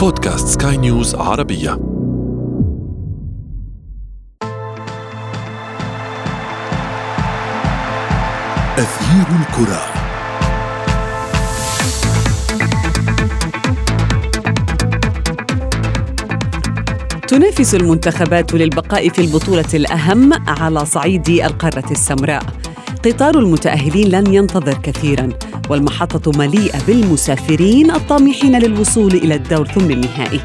بودكاست سكاي نيوز عربية. أثير الكرة. تنافس المنتخبات للبقاء في البطولة الأهم على صعيد القارة السمراء. قطار المتأهلين لن ينتظر كثيرا. والمحطة مليئة بالمسافرين الطامحين للوصول إلى الدور ثم النهائي.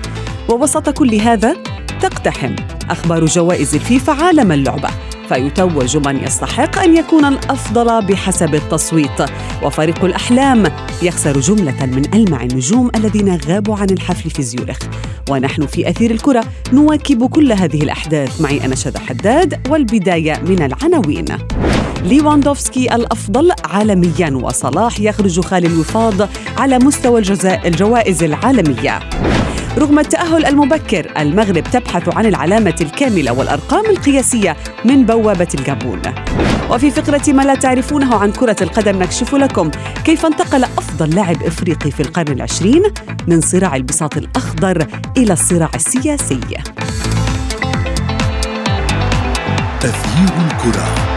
ووسط كل هذا تقتحم أخبار جوائز الفيفا عالم اللعبة فيتوج من يستحق أن يكون الأفضل بحسب التصويت. وفريق الأحلام يخسر جملة من ألمع النجوم الذين غابوا عن الحفل في زيورخ. ونحن في أثير الكرة نواكب كل هذه الأحداث. معي أنا شذى حداد والبداية من العناوين. ليواندوفسكي الأفضل عالميا وصلاح يخرج خالي الوفاض على مستوى الجوائز العالمية. رغم التأهل المبكر المغرب تبحث عن العلامة الكاملة والأرقام القياسية من بوابة الجابون. وفي فقرة ما لا تعرفونه عن كرة القدم نكشف لكم كيف انتقل أفضل لاعب إفريقي في القرن العشرين من صراع البساط الأخضر إلى الصراع السياسي. أثير الكرة.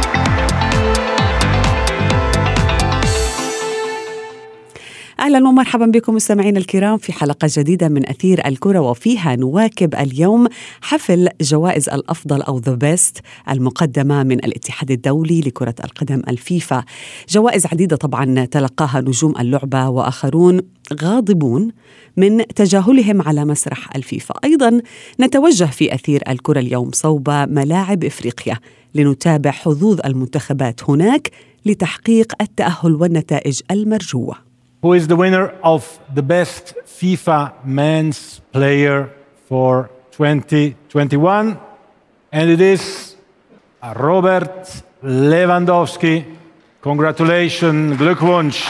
أهلا ومرحبا بكم مستمعينا الكرام في حلقة جديدة من أثير الكرة وفيها نواكب اليوم حفل جوائز الأفضل أو The Best المقدمة من الاتحاد الدولي لكرة القدم الفيفا. جوائز عديدة طبعا تلقاها نجوم اللعبة وآخرون غاضبون من تجاهلهم على مسرح الفيفا. أيضا نتوجه في أثير الكرة اليوم صوب ملاعب إفريقيا لنتابع حظوظ المنتخبات هناك لتحقيق التأهل والنتائج المرجوة. Who is the winner of the best FIFA men's player for 2021. And it is Robert Lewandowski. Congratulations, Glückwunsch.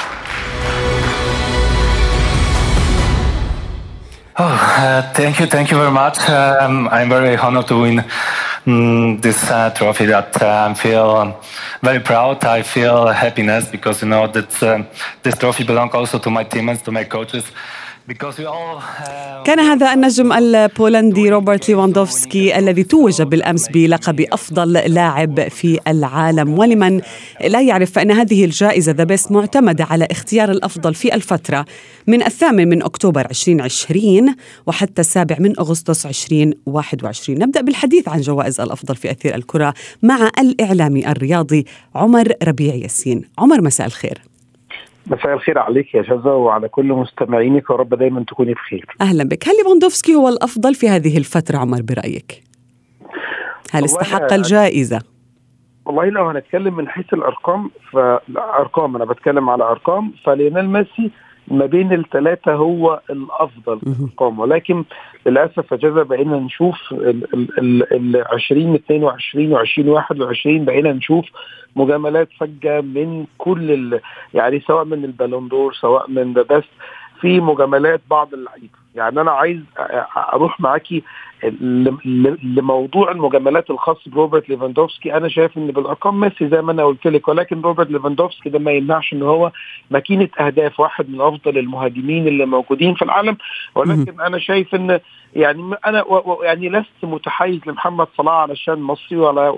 Oh, uh, thank you, thank you very much. Um, I'm very honored to win um, this uh, trophy. That uh, I feel very proud. I feel happiness because you know that uh, this trophy belongs also to my teammates, to my coaches. كان هذا النجم البولندي روبرت ليواندوفسكي الذي توج بالأمس بلقب أفضل لاعب في العالم ولمن لا يعرف فان هذه الجائزة The Best معتمدة على اختيار الأفضل في الفترة من الثامن من أكتوبر 2020 وحتى السابع من أغسطس 2021 نبدأ بالحديث عن جوائز الأفضل في أثير الكرة مع الإعلامي الرياضي عمر ربيع ياسين. عمر مساء الخير. مساء الخير عليك يا شذا وعلى كل مستمعينك ورب دايما تكوني بخير. أهلا بك. هل ليفاندوفسكي هو الأفضل في هذه الفترة عمر برأيك؟ هل استحق الجائزة؟ والله لو هنتكلم من حيث الأرقام فارقام أنا بتكلم على أرقام فليونيل ميسي ما بين الثلاثة هو الأفضل الأرقام ولكن للأسف أجازة بقينا نشوف ال 2022 و 2021 بقينا نشوف مجاملات فجة من كل يعني سواء من البالون سواء من The Best. في مجاملات بعض اللعيبة. يعني أنا عايز أروح معاكي لموضوع المجاملات الخاص بروبرت ليفاندوفسكي. أنا شايف إن بالأرقام ميسي زي ما أنا قلت لك ولكن روبرت ليفاندوفسكي ده ما يمنعش إن هو ماكينة أهداف واحد من أفضل المهاجمين اللي موجودين في العالم. ولكن أنا شايف إن يعني أنا يعني لست متحيز لمحمد صلاح علشان مصري ولا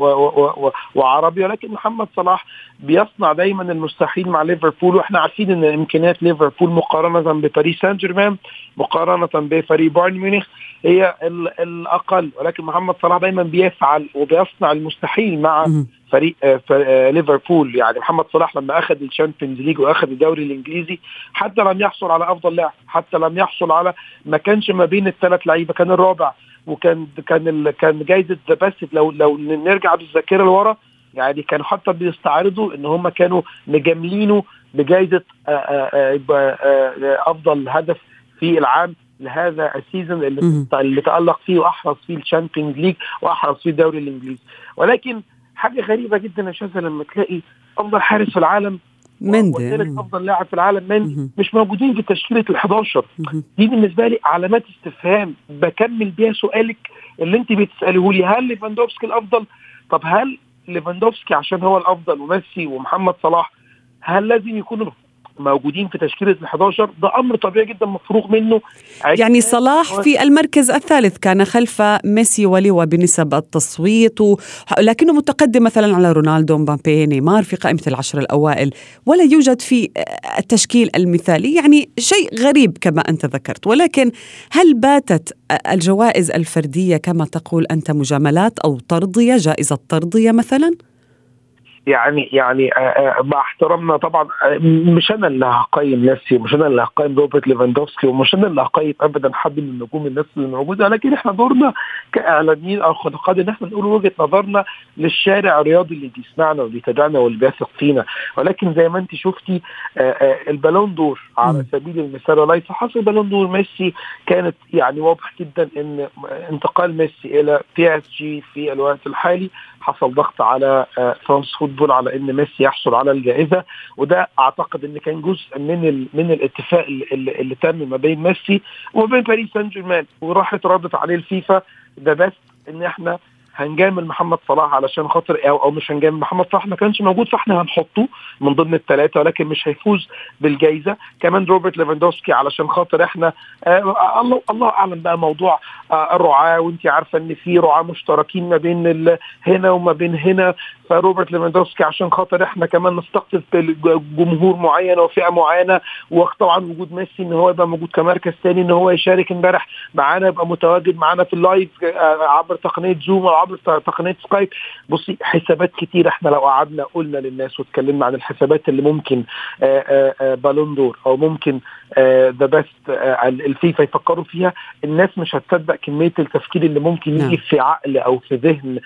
وعربي ولكن محمد صلاح بيصنع دايما المستحيل مع ليفربول وإحنا عارفين إن إمكانيات ليفربول مقارنة بباريس سان جيرمان مقارنة بفريق بايرن ميونخ هي الأقل. ولكن محمد صلاح دايما بيفعل وبيصنع المستحيل مع فريق آه، آه، ليفربول. يعني محمد صلاح لما أخذ ال Champions League وأخذ الدوري الإنجليزي حتى لم يحصل على أفضل لاعب حتى لم يحصل على ما كانش ما بين الثلاث لعيبة كان الرابع. وكان كان كان جايزه The Best لو لو نرجع بالذاكرة لورا يعني كانوا حتى بيستعرضوا إن هم كانوا مجاملينه بجائزة آه، أفضل هدف في العام لهذا ال season اللي, اللي تألق فيه وأحرز فيه ال Champions League وأحرز فيه الدوري الإنجليزي. ولكن حاجة غريبة جدا يا شاذة لما تلاقي أفضل حارس في العالم مندي أفضل لاعب في العالم مندي مش موجودين في تشكيلة ال 11 دي بالنسبة لي علامات استفهام. بكمل بيها سؤالك اللي انت بتساله لي. هل ليفاندوفسكي الأفضل؟ طب هل ليفاندوفسكي عشان هو الأفضل وميسي ومحمد صلاح هل لازم يكونوا موجودين في تشكيلة ال 11 ده أمر طبيعي جدا مفروغ منه يعني صلاح في المركز الثالث كان خلف ميسي وليوا بنسب التصويت. لكنه متقدم مثلا على رونالدو مبابي نيمار في قائمة العشر الأوائل ولا يوجد في التشكيل المثالي يعني شيء غريب كما أنت ذكرت ولكن هل باتت الجوائز الفردية كما تقول أنت مجاملات أو ترضيه جائزة ترضيه مثلا؟ يعني يعني آه، آه، مع احترامنا طبعا آه، مش أنا اللي هقيم نفسي ومش أنا اللي هقيم روبرت ليفاندوفسكي ومش أنا اللي هقيم ابدا حد من النجوم الناس اللي موجودة لكن إحنا دورنا كإعلاميين أو خلقات إن إحنا نقول وجهة نظرنا للشارع الرياضي اللي بيسمعنا واللي بيتابعنا واللي بيثق فينا ولكن زي ما أنت شفتي ال Ballon d'Or على سبيل المثال وليس حصل Ballon d'Or ميسي كانت يعني واضح جدا إن انتقال ميسي إلى PSG في الوقت الحالي حصل ضغط على France Football على إن ميسي يحصل على الجائزة. وده أعتقد إن كان جزء من من الاتفاق اللي, اللي تم ما بين ميسي وما بين باريس سان جيرمان. وراحت ردت عليه الفيفا. The Best إن إحنا هنجامل محمد صلاح علشان خاطر أو أو مش هنجامل محمد صلاح ما كانش موجود فاحنا هنحطه من ضمن الثلاثه ولكن مش هيفوز بالجائزه كمان روبرت ليفاندوسكي علشان خاطر إحنا آه الله الله أعلم بقى موضوع آه الرعاة وانت عارفة إن في رعاة مشتركين ما بين هنا وما بين هنا. فروبرت ليفاندوسكي عشان خاطر إحنا كمان نستقطب جمهور معين وفئة معينة. وطبعا وجود ميسي إن هو يبقى موجود كمركز ثاني إن هو يشارك امبارح معانا يبقى متواجد معانا في ال live آه عبر تقنية زوم أو تقنية سكايب. بصي حسابات كتير إحنا لو قعدنا قلنا للناس واتكلمنا عن الحسابات اللي ممكن Ballon d'Or أو ممكن The Best الفيفا يفكروا فيها الناس مش هتصدق كمية التفكير اللي ممكن يجي في عقل أو في ذهن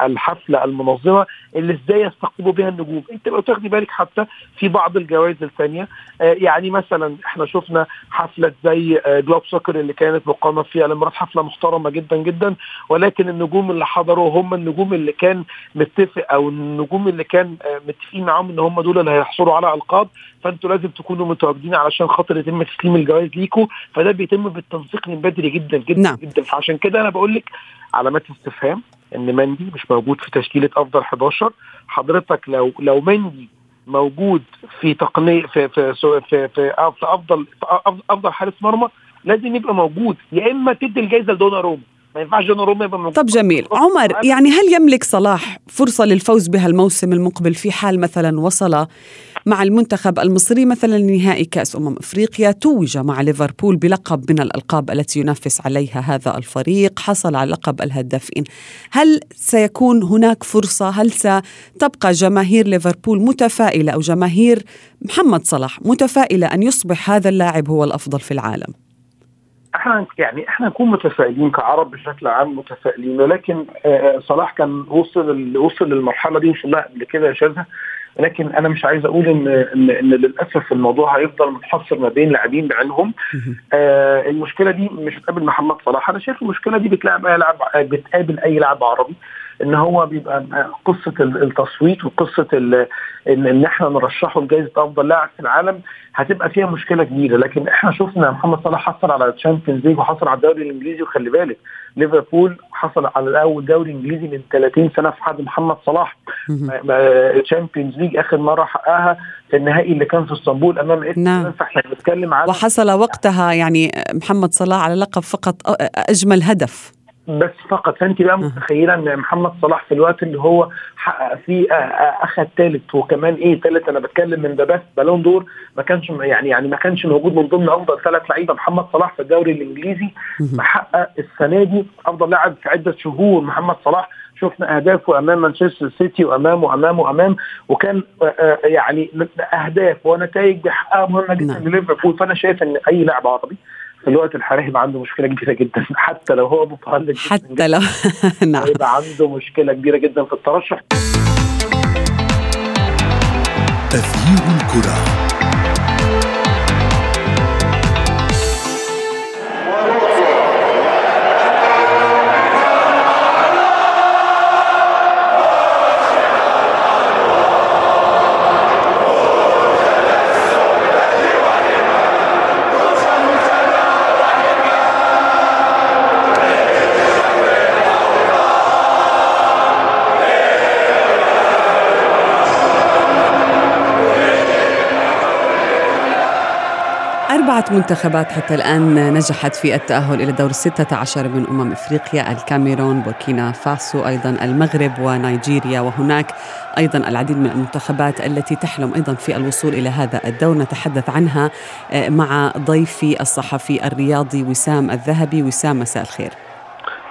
الحفلة المنظمة اللي إزاي يستقطبوا بها النجوم. انت لو تاخدي بالك حتى في بعض الجوائز الثانية يعني مثلا إحنا شفنا حفلة زي جلوب سوكر اللي كانت مقامة فيها الامارات حفلة محترمة جدا جدا ولكن النجوم اللي حضروا هم النجوم اللي كان متفق أو النجوم اللي كان متفقين معاهم إن هم دول اللي هيحصلوا على ألقاب فأنتوا لازم تكونوا متواجدين علشان خاطر يتم تسليم الجوائز ليكوا. فده بيتم بالتنسيق من بدري جدا جدا نعم. جدا. فعشان كده أنا بقول لك علامات استفهام إن مندي مش موجود في تشكيلة أفضل 11 حضرتك لو لو مندي موجود في تقنيه في في في, في, في أفضل في أفضل حارس مرمى لازم يبقى موجود. يا إما تدي الجائزه لدوناروما ما ينفعش موجود طب جميل. عمر يعني هل يملك صلاح فرصة للفوز بها الموسم المقبل في حال مثلا وصل مع المنتخب المصري مثلا لنهائي كأس أمم أفريقيا توج مع ليفربول بلقب من الألقاب التي ينافس عليها هذا الفريق حصل على لقب الهدافين. هل سيكون هناك فرصة؟ هل ستبقى جماهير ليفربول متفائلة أو جماهير محمد صلاح متفائلة أن يصبح هذا اللاعب هو الأفضل في العالم؟ إحنا يعني إحنا نكون متفائلين كعرب بشكل عام متفائلين ولكن صلاح كان وصل وصل للمرحلة دي وصل لها قبل كده يا شاذة لكن أنا مش عايز أقول إن إن, إن للأسف الموضوع هيفضل متحصر ما بين لاعبين بعينهم. آه المشكلة دي مش بتقابل محمد صلاح. أنا شايف المشكلة دي بتلاعب اي لاعب بتقابل أي لاعب عربي. إن هو بيبقى قصة التصويت وقصة ان إن إحنا نرشحه لجائزه أفضل لاعب في العالم هتبقى فيها مشكلة كبيرة. لكن إحنا شفنا محمد صلاح حصل على Champions League وحصل على الدوري الإنجليزي وخلي بالك ليفربول حصل على الأول دوري إنجليزي من 30 سنة في عهد محمد صلاح. Champions League آخر مرة حققها في النهائي اللي كان في إسطنبول أمام نعم. فإحنا بنتكلم على وحصل وقتها يعني محمد صلاح على لقب فقط أجمل هدف. بس فقط. فأنت بقى متخيلة إن محمد صلاح في الوقت اللي هو حقق فيه أخذ ثالث وكمان إيه ثالث أنا بتكلم من The Best Ballon d'Or ما كانش يعني يعني ما كانش موجود من ضمن أفضل ثلاث لعيبة محمد صلاح في الدوري الإنجليزي. محقق السنة دي أفضل لاعب في عدة شهور محمد صلاح. شفنا أهدافه أمام مانشستر سيتي وامام وامام وامام وكان يعني أهداف ونتائج بيحققها مهمة جدا لليفربول. فأنا شايف إن أي لاعب عربي في الوقت الحالي هيبقى عنده مشكلة كبيرة جدا. حتى لو هو متالق حتى لو نعم. هيبقى عنده مشكلة كبيرة جدا في الترشح. تغيير الكرة. منتخبات حتى الآن نجحت في التأهل إلى دور الستة عشر من أمم إفريقيا الكاميرون بوركينا فاسو أيضا المغرب ونيجيريا. وهناك أيضا العديد من المنتخبات التي تحلم أيضا في الوصول إلى هذا الدور. نتحدث عنها آه، مع ضيفي الصحفي الرياضي وسام الذهبي. وسام مساء الخير.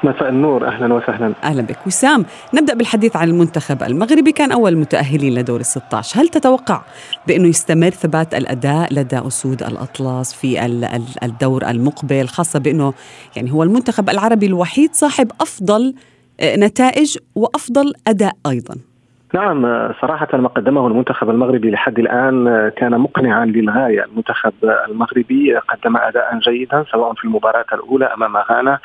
مساء النور أهلا وسهلا. أهلا بك. وسام نبدأ بالحديث عن المنتخب المغربي كان أول المتاهلين لدور ال 16 هل تتوقع بأنه يستمر ثبات الأداء لدى أسود الأطلس في الدور المقبل خاصة بأنه يعني هو المنتخب العربي الوحيد صاحب أفضل آه، نتائج وأفضل أداء أيضا؟ نعم صراحة ما قدمه المنتخب المغربي لحد الآن كان مقنعا للغاية. المنتخب المغربي قدم أداء جيدا سواء في المباراة الأولى أمام غانا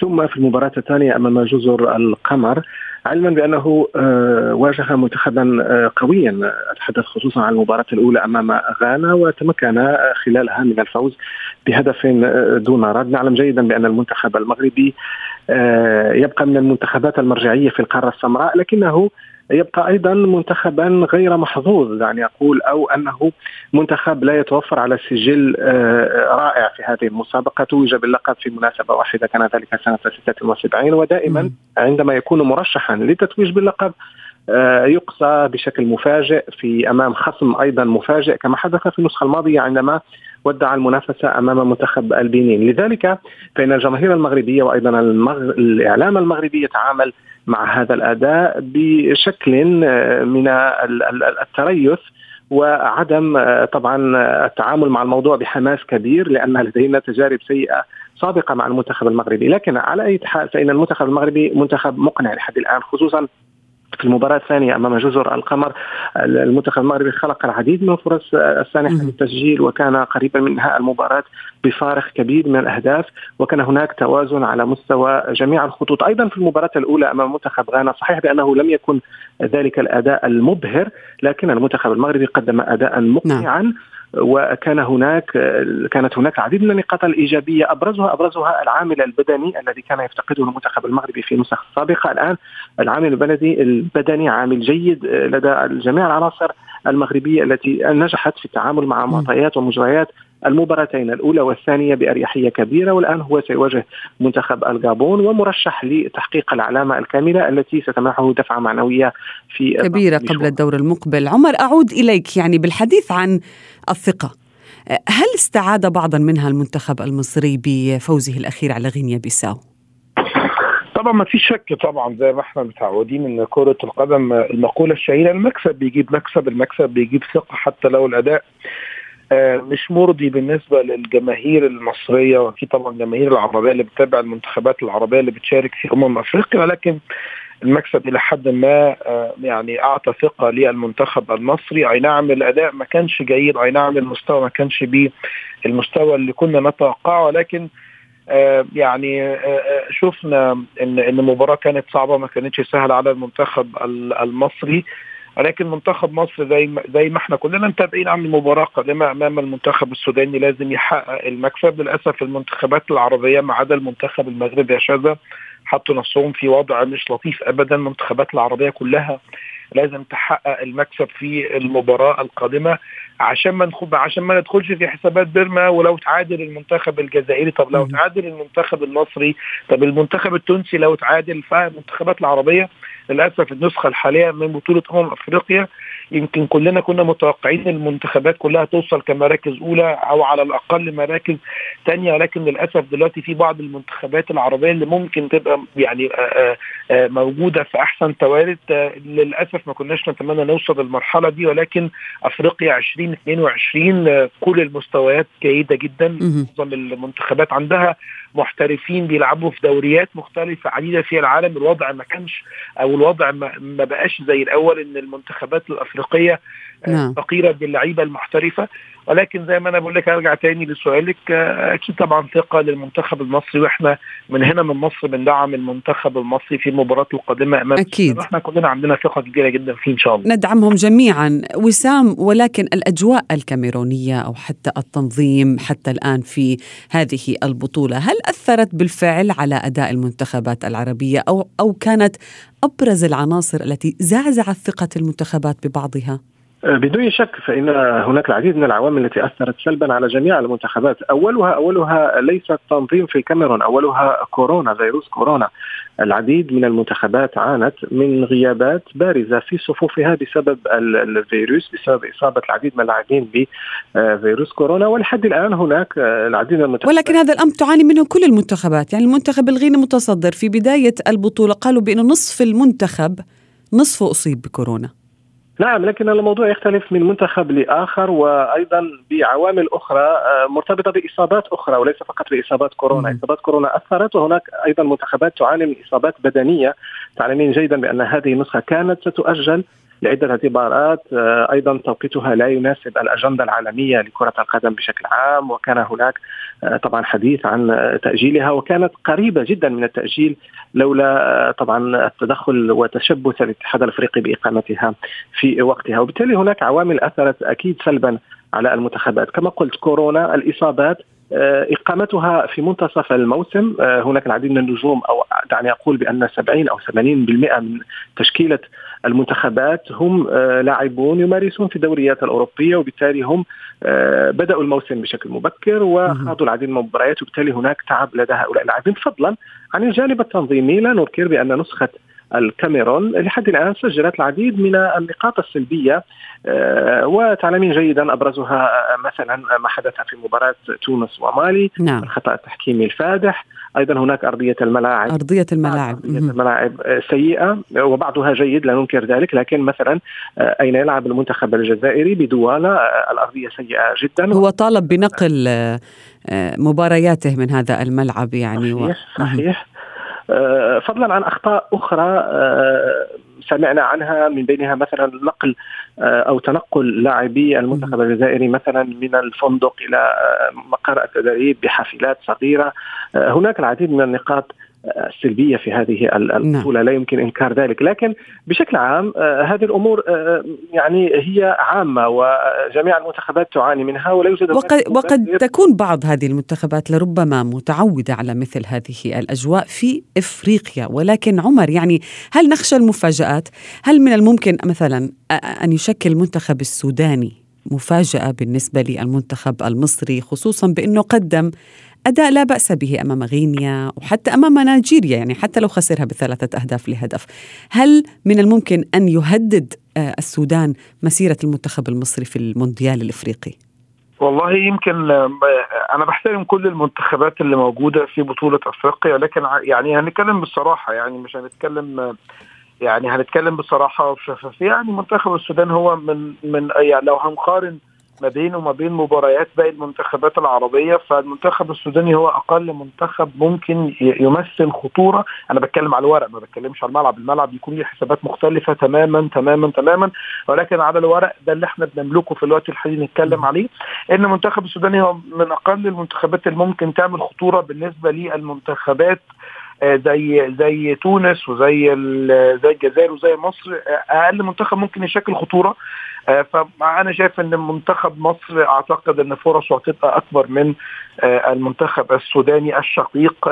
ثم في المباراة الثانية أمام جزر القمر علما بأنه آه، واجه منتخبا آه، قويا أتحدث خصوصا عن المباراة الأولى أمام غانا وتمكن خلالها من الفوز بهدف آه، دون رد. نعلم جيدا بأن المنتخب المغربي يبقى من المنتخبات المرجعية في القارة السمراء لكنه يبقى أيضا منتخبا غير محظوظ يعني أقول أو أنه منتخب لا يتوفر على سجل آه، رائع في هذه المسابقة. توج باللقب في مناسبة واحدة كان ذلك سنة 76 ودائما عندما يكون مرشحا للتتويج باللقب آه، يقصى بشكل مفاجئ في أمام خصم أيضا مفاجئ كما حدث في النسخة الماضية عندما ودع المنافسة أمام منتخب البنين، لذلك فإن الجماهير المغربية وأيضا المغ... الإعلام المغربي يتعامل مع هذا الأداء بشكل آه، من التريث وعدم آه، طبعا التعامل مع الموضوع بحماس كبير لأن لدينا تجارب سيئة سابقة مع المنتخب المغربي، لكن على أي حال فإن المنتخب المغربي منتخب مقنع لحد الآن خصوصا في المباراة الثانية أمام جزر القمر المنتخب المغربي خلق العديد من الفرص السانحة للتسجيل وكان قريبا من انهاء المباراة بفارق كبير من الأهداف وكان هناك توازن على مستوى جميع الخطوط. أيضا في المباراة الأولى أمام منتخب غانا صحيح بأنه لم يكن ذلك الأداء المبهر لكن المنتخب المغربي قدم أداء مقنعا. نعم. وكان هناك كانت هناك العديد من النقاط الإيجابية أبرزها أبرزها العامل البدني الذي كان يفتقده المنتخب المغربي في نسخ سابقة. الآن العامل البلدي البدني عامل جيد لدى جميع العناصر المغربية التي نجحت في التعامل مع معطيات ومجريات المباراتين الأولى والثانية بأريحية كبيرة والآن هو سيواجه منتخب الغابون ومرشح لتحقيق العلامة الكاملة التي ستمنحه دفعة معنوية في كبيرة قبل الدور المقبل. عمر أعود إليك يعني بالحديث عن الثقة. هل استعاد بعضا منها المنتخب المصري بفوزه الأخير على غينيا بيساو؟ طبعا ما في شك طبعا زي ما إحنا متعودين إن كرة القدم المقولة الشهيرة المكسب بيجيب مكسب المكسب بيجيب ثقة حتى لو الأداء آه، مش مرضي بالنسبة للجماهير المصرية وفي طبعا الجماهير العربية اللي بتتابع المنتخبات العربية اللي بتشارك في أمم أفريقيا ولكن المكسب إلى حد ما آه، يعني أعطى ثقة للمنتخب المصري. أي نعم الأداء ما كانش جيد أي نعم المستوى ما كانش بالمستوى اللي كنا نتوقعه ولكن آه، يعني شفنا إن إن المباراه كانت صعبة ما كانتش سهلة على المنتخب المصري. ولكن منتخب مصر زي ما زي ما إحنا كلنا متابعين عن المباراه قادمه أمام المنتخب السوداني لازم يحقق المكسب. للأسف المنتخبات العربية ما عدا المنتخب المغربي يا شاذة حطوا نفسهم في وضع مش لطيف ابدا. المنتخبات العربية كلها لازم تحقق المكسب في المباراة القادمة. عشان ما ندخل عشان ما ندخلش في حسابات بيرما. ولو تعادل المنتخب الجزائري طب لو تعادل المنتخب المصري طب المنتخب التونسي لو تعادل فالمنتخبات العربية للأسف النسخة الحالية من بطولة أمم أفريقيا يمكن كلنا كنا متوقعين المنتخبات كلها توصل كمراكز أولى أو على الأقل مراكز ثانية ولكن للأسف دلوقتي في بعض المنتخبات العربية اللي ممكن تبقى يعني آآ آآ موجودة في أحسن توارد. للأسف ما كناش نتمنى نوصل للمرحلة دي ولكن أفريقيا 2022 كل المستويات جيدة جدا. معظم المنتخبات عندها محترفين بيلعبوا في دوريات مختلفة عديدة في العالم. الوضع ما كانش أو الوضع ما بقاش زي الأول إن المنتخبات الأفريقية آه، نعم. فقيرة باللعيبة المحترفة. ولكن زي ما أنا بقول لك ارجع تاني لسؤالك. آه، أكيد طبعا ثقة للمنتخب المصري وإحنا من هنا من مصر بندعم المنتخب المصري في المباراه القادمة أمام أكيد. إحنا كلنا عندنا ثقة كبيرة جدا فيه إن شاء الله. ندعمهم جميعا. وسام ولكن الأجواء الكاميرونية أو حتى التنظيم حتى الآن في هذه البطولة هل أثرت بالفعل على أداء المنتخبات العربية؟ أو أو كانت أبرز العناصر التي زعزعت ثقة المنتخبات ببعضها؟ بدون شك فإن هناك العديد من العوامل التي أثرت سلبا على جميع المنتخبات. أولها أولها ليس التنظيم في الكاميرون أولها كورونا فيروس كورونا. العديد من المنتخبات عانت من غيابات بارزة في صفوفها بسبب الفيروس بسبب إصابة العديد من اللاعبين بفيروس كورونا. ولحد الآن هناك العديد من المنتخبات. ولكن هذا الأمر تعاني منه كل المنتخبات. يعني المنتخب الغيني متصدر في بداية البطولة. قالوا بأنه نصف المنتخب نصفه أصيب بكورونا. نعم لكن الموضوع يختلف من منتخب لآخر وأيضا بعوامل أخرى آه، مرتبطة بإصابات أخرى وليس فقط بإصابات كورونا، إصابات كورونا أثرت وهناك أيضا منتخبات تعاني من إصابات بدنية، تعلمين جيدا بأن هذه النسخة كانت ستؤجل لعدة اعتبارات آه، أيضا توقيتها لا يناسب الأجندة العالمية لكرة القدم بشكل عام وكان هناك آه، طبعا حديث عن تأجيلها وكانت قريبة جدا من التأجيل لولا آه، طبعا التدخل وتشبث الاتحاد الأفريقي بإقامتها في وقتها. وبالتالي هناك عوامل أثرت أكيد سلبا على المنتخبات. كما قلت كورونا الإصابات آه، إقامتها في منتصف الموسم. آه، هناك العديد من النجوم أو دعني أقول بأن 70 أو 80% من تشكيلة المنتخبات هم لاعبون يمارسون في الدوريات الأوروبية وبالتالي هم بدأوا الموسم بشكل مبكر وخاضوا العديد من المباريات وبالتالي هناك تعب لدى هؤلاء اللاعبين. فضلا عن الجانب التنظيمي لا ننكر بأن نسخة الكاميرون لحد الآن سجلت العديد من النقاط السلبية آه، وتعلمين جيدا أبرزها مثلا ما حدث في مباراة تونس ومالي نعم. الخطأ التحكيمي الفادح أيضا هناك أرضية الملاعب. أرضية الملاعب. أرضية الملاعب سيئة وبعضها جيد لا ننكر ذلك لكن مثلا آه، أين يلعب المنتخب الجزائري؟ بدوالة آه، الأرضية سيئة جدا. هو طالب بنقل مبارياته من هذا الملعب يعني صحيح, و... صحيح. آه، فضلا عن أخطاء أخرى آه، سمعنا عنها من بينها مثلا نقل آه، أو تنقل لاعبي المنتخب الجزائري مثلا من الفندق إلى مقر التدريب بحافلات صغيرة. هناك العديد من النقاط السلبية في هذه البطوله نعم. لا يمكن إنكار ذلك. لكن بشكل عام آه، هذه الأمور آه، يعني هي عامة وجميع المنتخبات تعاني منها ولا يوجد وقد, وقد تكون بعض هذه المنتخبات لربما متعودة على مثل هذه الأجواء في إفريقيا. ولكن عمر يعني هل نخشى المفاجآت؟ هل من الممكن مثلا أن يشكل المنتخب السوداني مفاجأة بالنسبة للمنتخب المصري خصوصا بأنه قدم أداء لا بأس به أمام غينيا وحتى أمام نيجيريا يعني حتى لو خسرها بثلاثة أهداف لهدف هل من الممكن أن يهدد آه، السودان مسيرة المنتخب المصري في المونديال الإفريقي؟ والله يمكن آه، أنا بحترم كل المنتخبات اللي موجودة في بطولة أفريقيا لكن يعني هنتكلم بالصراحه يعني مش هنتكلم آه، يعني هنتكلم بصراحة وبشفافيه يعني منتخب السودان هو من من يعني لو هنقارن ما بينه وما بين مباريات باقي المنتخبات العربية فالمنتخب السوداني هو أقل منتخب ممكن يمثل خطورة. أنا بتكلم على الورق ما بتكلمش على الملعب. الملعب يكون له حسابات مختلفة تماما تماما تماما. ولكن على الورق ده اللي إحنا بنملكه في الوقت الحالي نتكلم عليه إن المنتخب السوداني هو من أقل المنتخبات اللي ممكن تعمل خطورة بالنسبة للمنتخبات آه، زي زي تونس وزي زي الجزائر وزي مصر. آه، أقل منتخب ممكن يشكل خطورة. فأنا شايف إن منتخب مصر أعتقد إن فرصه هتبقى أكبر من المنتخب السوداني الشقيق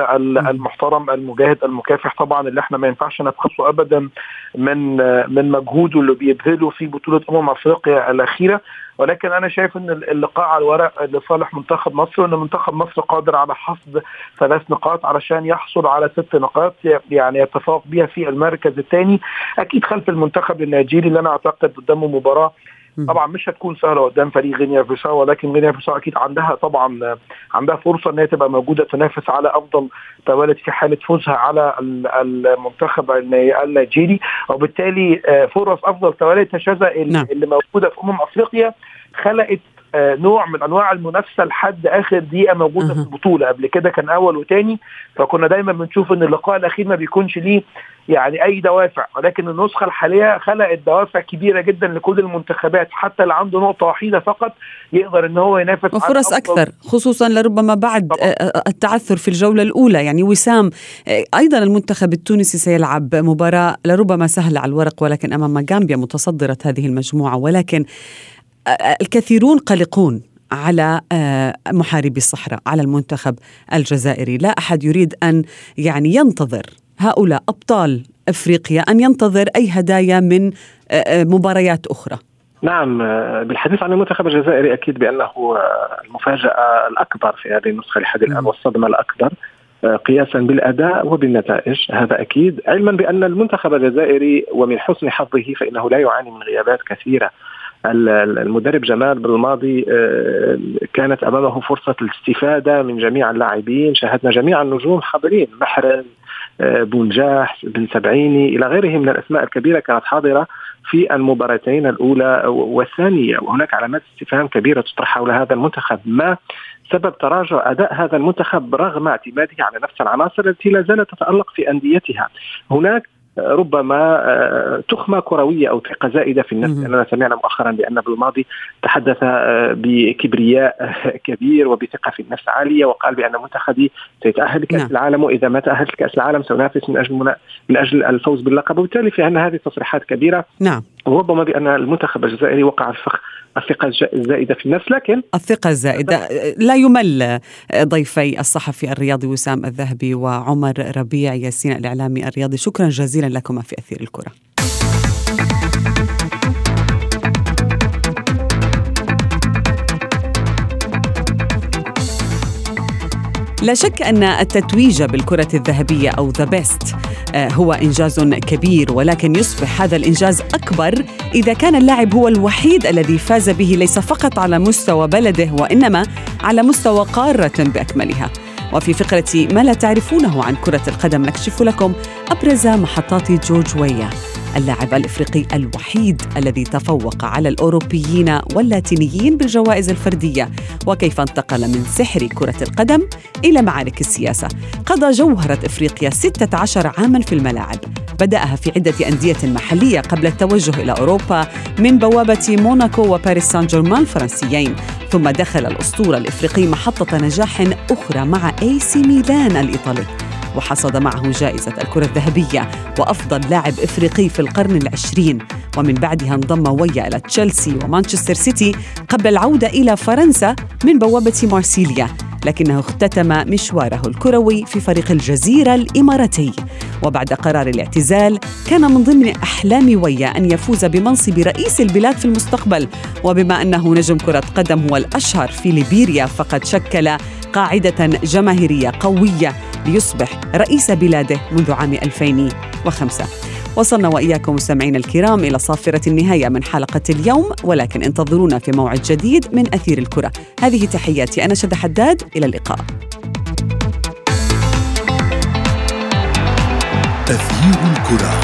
المحترم المجاهد المكافح طبعا اللي إحنا ما ينفعش نبخسه ابدا من من مجهوده اللي بيبذله في بطولة أمم أفريقيا الأخيرة. ولكن أنا شايف إن اللقاء على الورق لصالح منتخب مصر وإن منتخب مصر قادر على حصد ثلاث نقاط علشان يحصل على ست نقاط يعني يتفوق بها في المركز الثاني. أكيد خلف المنتخب النيجيري اللي أنا أعتقد قدامه مباراة طبعا مش هتكون سهلة قدام فريق غينيا بيساو ولكن غينيا بيساو أكيد عندها طبعا عندها فرصة إن هي تبقى موجودة تنافس على أفضل توالد في حالة فوزها على المنتخب النيجيري وبالتالي آه، فرص أفضل توالد تشاذا نعم. اللي موجودة في أمم أفريقيا خلقت نوع من أنواع المنافسة لحد آخر دقيقة موجودة في البطولة. قبل كده كان أول وثاني فكنا دايما بنشوف إن اللقاء الأخير ما بيكونش ليه يعني أي دوافع ولكن النسخة الحالية خلقت دوافع كبيرة جدا لكل المنتخبات حتى اللي عنده نقطة وحيدة فقط يقدر إن هو ينافس وفرص أكثر خصوصا لربما بعد طبعا. آه، آه، التعثر في الجولة الأولى. يعني وسام أيضا المنتخب التونسي سيلعب مباراة لربما سهلة على الورق ولكن أمام غامبيا متصدرة هذه المجموعة ولكن الكثيرون قلقون على آه، محاربي الصحراء على المنتخب الجزائري. لا أحد يريد أن يعني ينتظر هؤلاء أبطال إفريقيا أن ينتظر أي هدايا من آه، آه، مباريات أخرى. نعم بالحديث عن المنتخب الجزائري أكيد بأنه المفاجأة الأكبر في هذه النسخة لحد الآن والصدمة الأكبر قياسا بالأداء وبالنتائج. هذا أكيد. علما بأن المنتخب الجزائري ومن حسن حظه فإنه لا يعاني من غيابات كثيرة المدرب جمال بالماضي آه، كانت أمامه فرصة الاستفادة من جميع اللاعبين شاهدنا جميع النجوم حاضرين محرز آه، بونجاح بن سبعيني إلى غيره من الأسماء الكبيرة كانت حاضرة في المباراتين الأولى والثانية. وهناك علامات استفهام كبيرة تطرح حول هذا المنتخب. ما سبب تراجع أداء هذا المنتخب رغم اعتماده على نفس العناصر التي لا زالت تتألق في أنديتها؟ هناك ربما آه، تخمة كروية أو ثقة زائدة في النفس. لأننا سمعنا مؤخرا بأن بالماضي تحدث آه، بكبرياء كبير وبثقة في النفس عالية وقال بأن منتخبي سيتأهل لكأس نعم. العالم وإذا ما تاهلت لكاس العالم سننافس من أجل من أجل الفوز باللقب. وبالتالي في ان هذه تصريحات كبيرة. نعم. وربما بأن المنتخب الجزائري وقع في فخ الثقة الزائدة في النفس لكن الثقة الزائدة لا يمل ضيفي الصحفي الرياضي وسام الذهبي وعمر ربيع ياسين الإعلامي الرياضي. شكرا جزيلا لكما في أثير الكرة. لا شك أن التتويج بالكرة الذهبية أو The Best هو إنجاز كبير ولكن يصبح هذا الإنجاز أكبر إذا كان اللاعب هو الوحيد الذي فاز به ليس فقط على مستوى بلده وإنما على مستوى قارة بأكملها. وفي فقرة ما لا تعرفونه عن كرة القدم نكشف لكم أبرز محطات جورج ويا اللاعب الإفريقي الوحيد الذي تفوق على الأوروبيين واللاتينيين بالجوائز الفردية. وكيف انتقل من سحر كرة القدم إلى معارك السياسة. قضى جوهرة إفريقيا 16 عاما في الملاعب. بدأها في عدة أندية محلية قبل التوجه إلى أوروبا من بوابة موناكو وباريس سان جيرمان الفرنسيين ثم دخل الأسطورة الإفريقي محطة نجاح أخرى مع أي سي ميلان الإيطالي. وحصد معه جائزة الكرة الذهبية وأفضل لاعب إفريقي في القرن العشرين. ومن بعدها انضم ويا إلى تشيلسي ومانشستر سيتي قبل العودة إلى فرنسا من بوابة مارسيليا لكنه اختتم مشواره الكروي في فريق الجزيرة الإماراتي. وبعد قرار الاعتزال كان من ضمن أحلام ويا أن يفوز بمنصب رئيس البلاد في المستقبل. وبما أنه نجم كرة قدم هو الأشهر في ليبيريا فقد شكل قاعدة جماهيرية قوية ليصبح رئيس بلاده منذ عام 2005 وصلنا وإياكم مستمعينا الكرام إلى صافرة النهاية من حلقة اليوم ولكن انتظرونا في موعد جديد من أثير الكرة. هذه تحياتي أنا شد حداد إلى اللقاء. تغيير الكرة.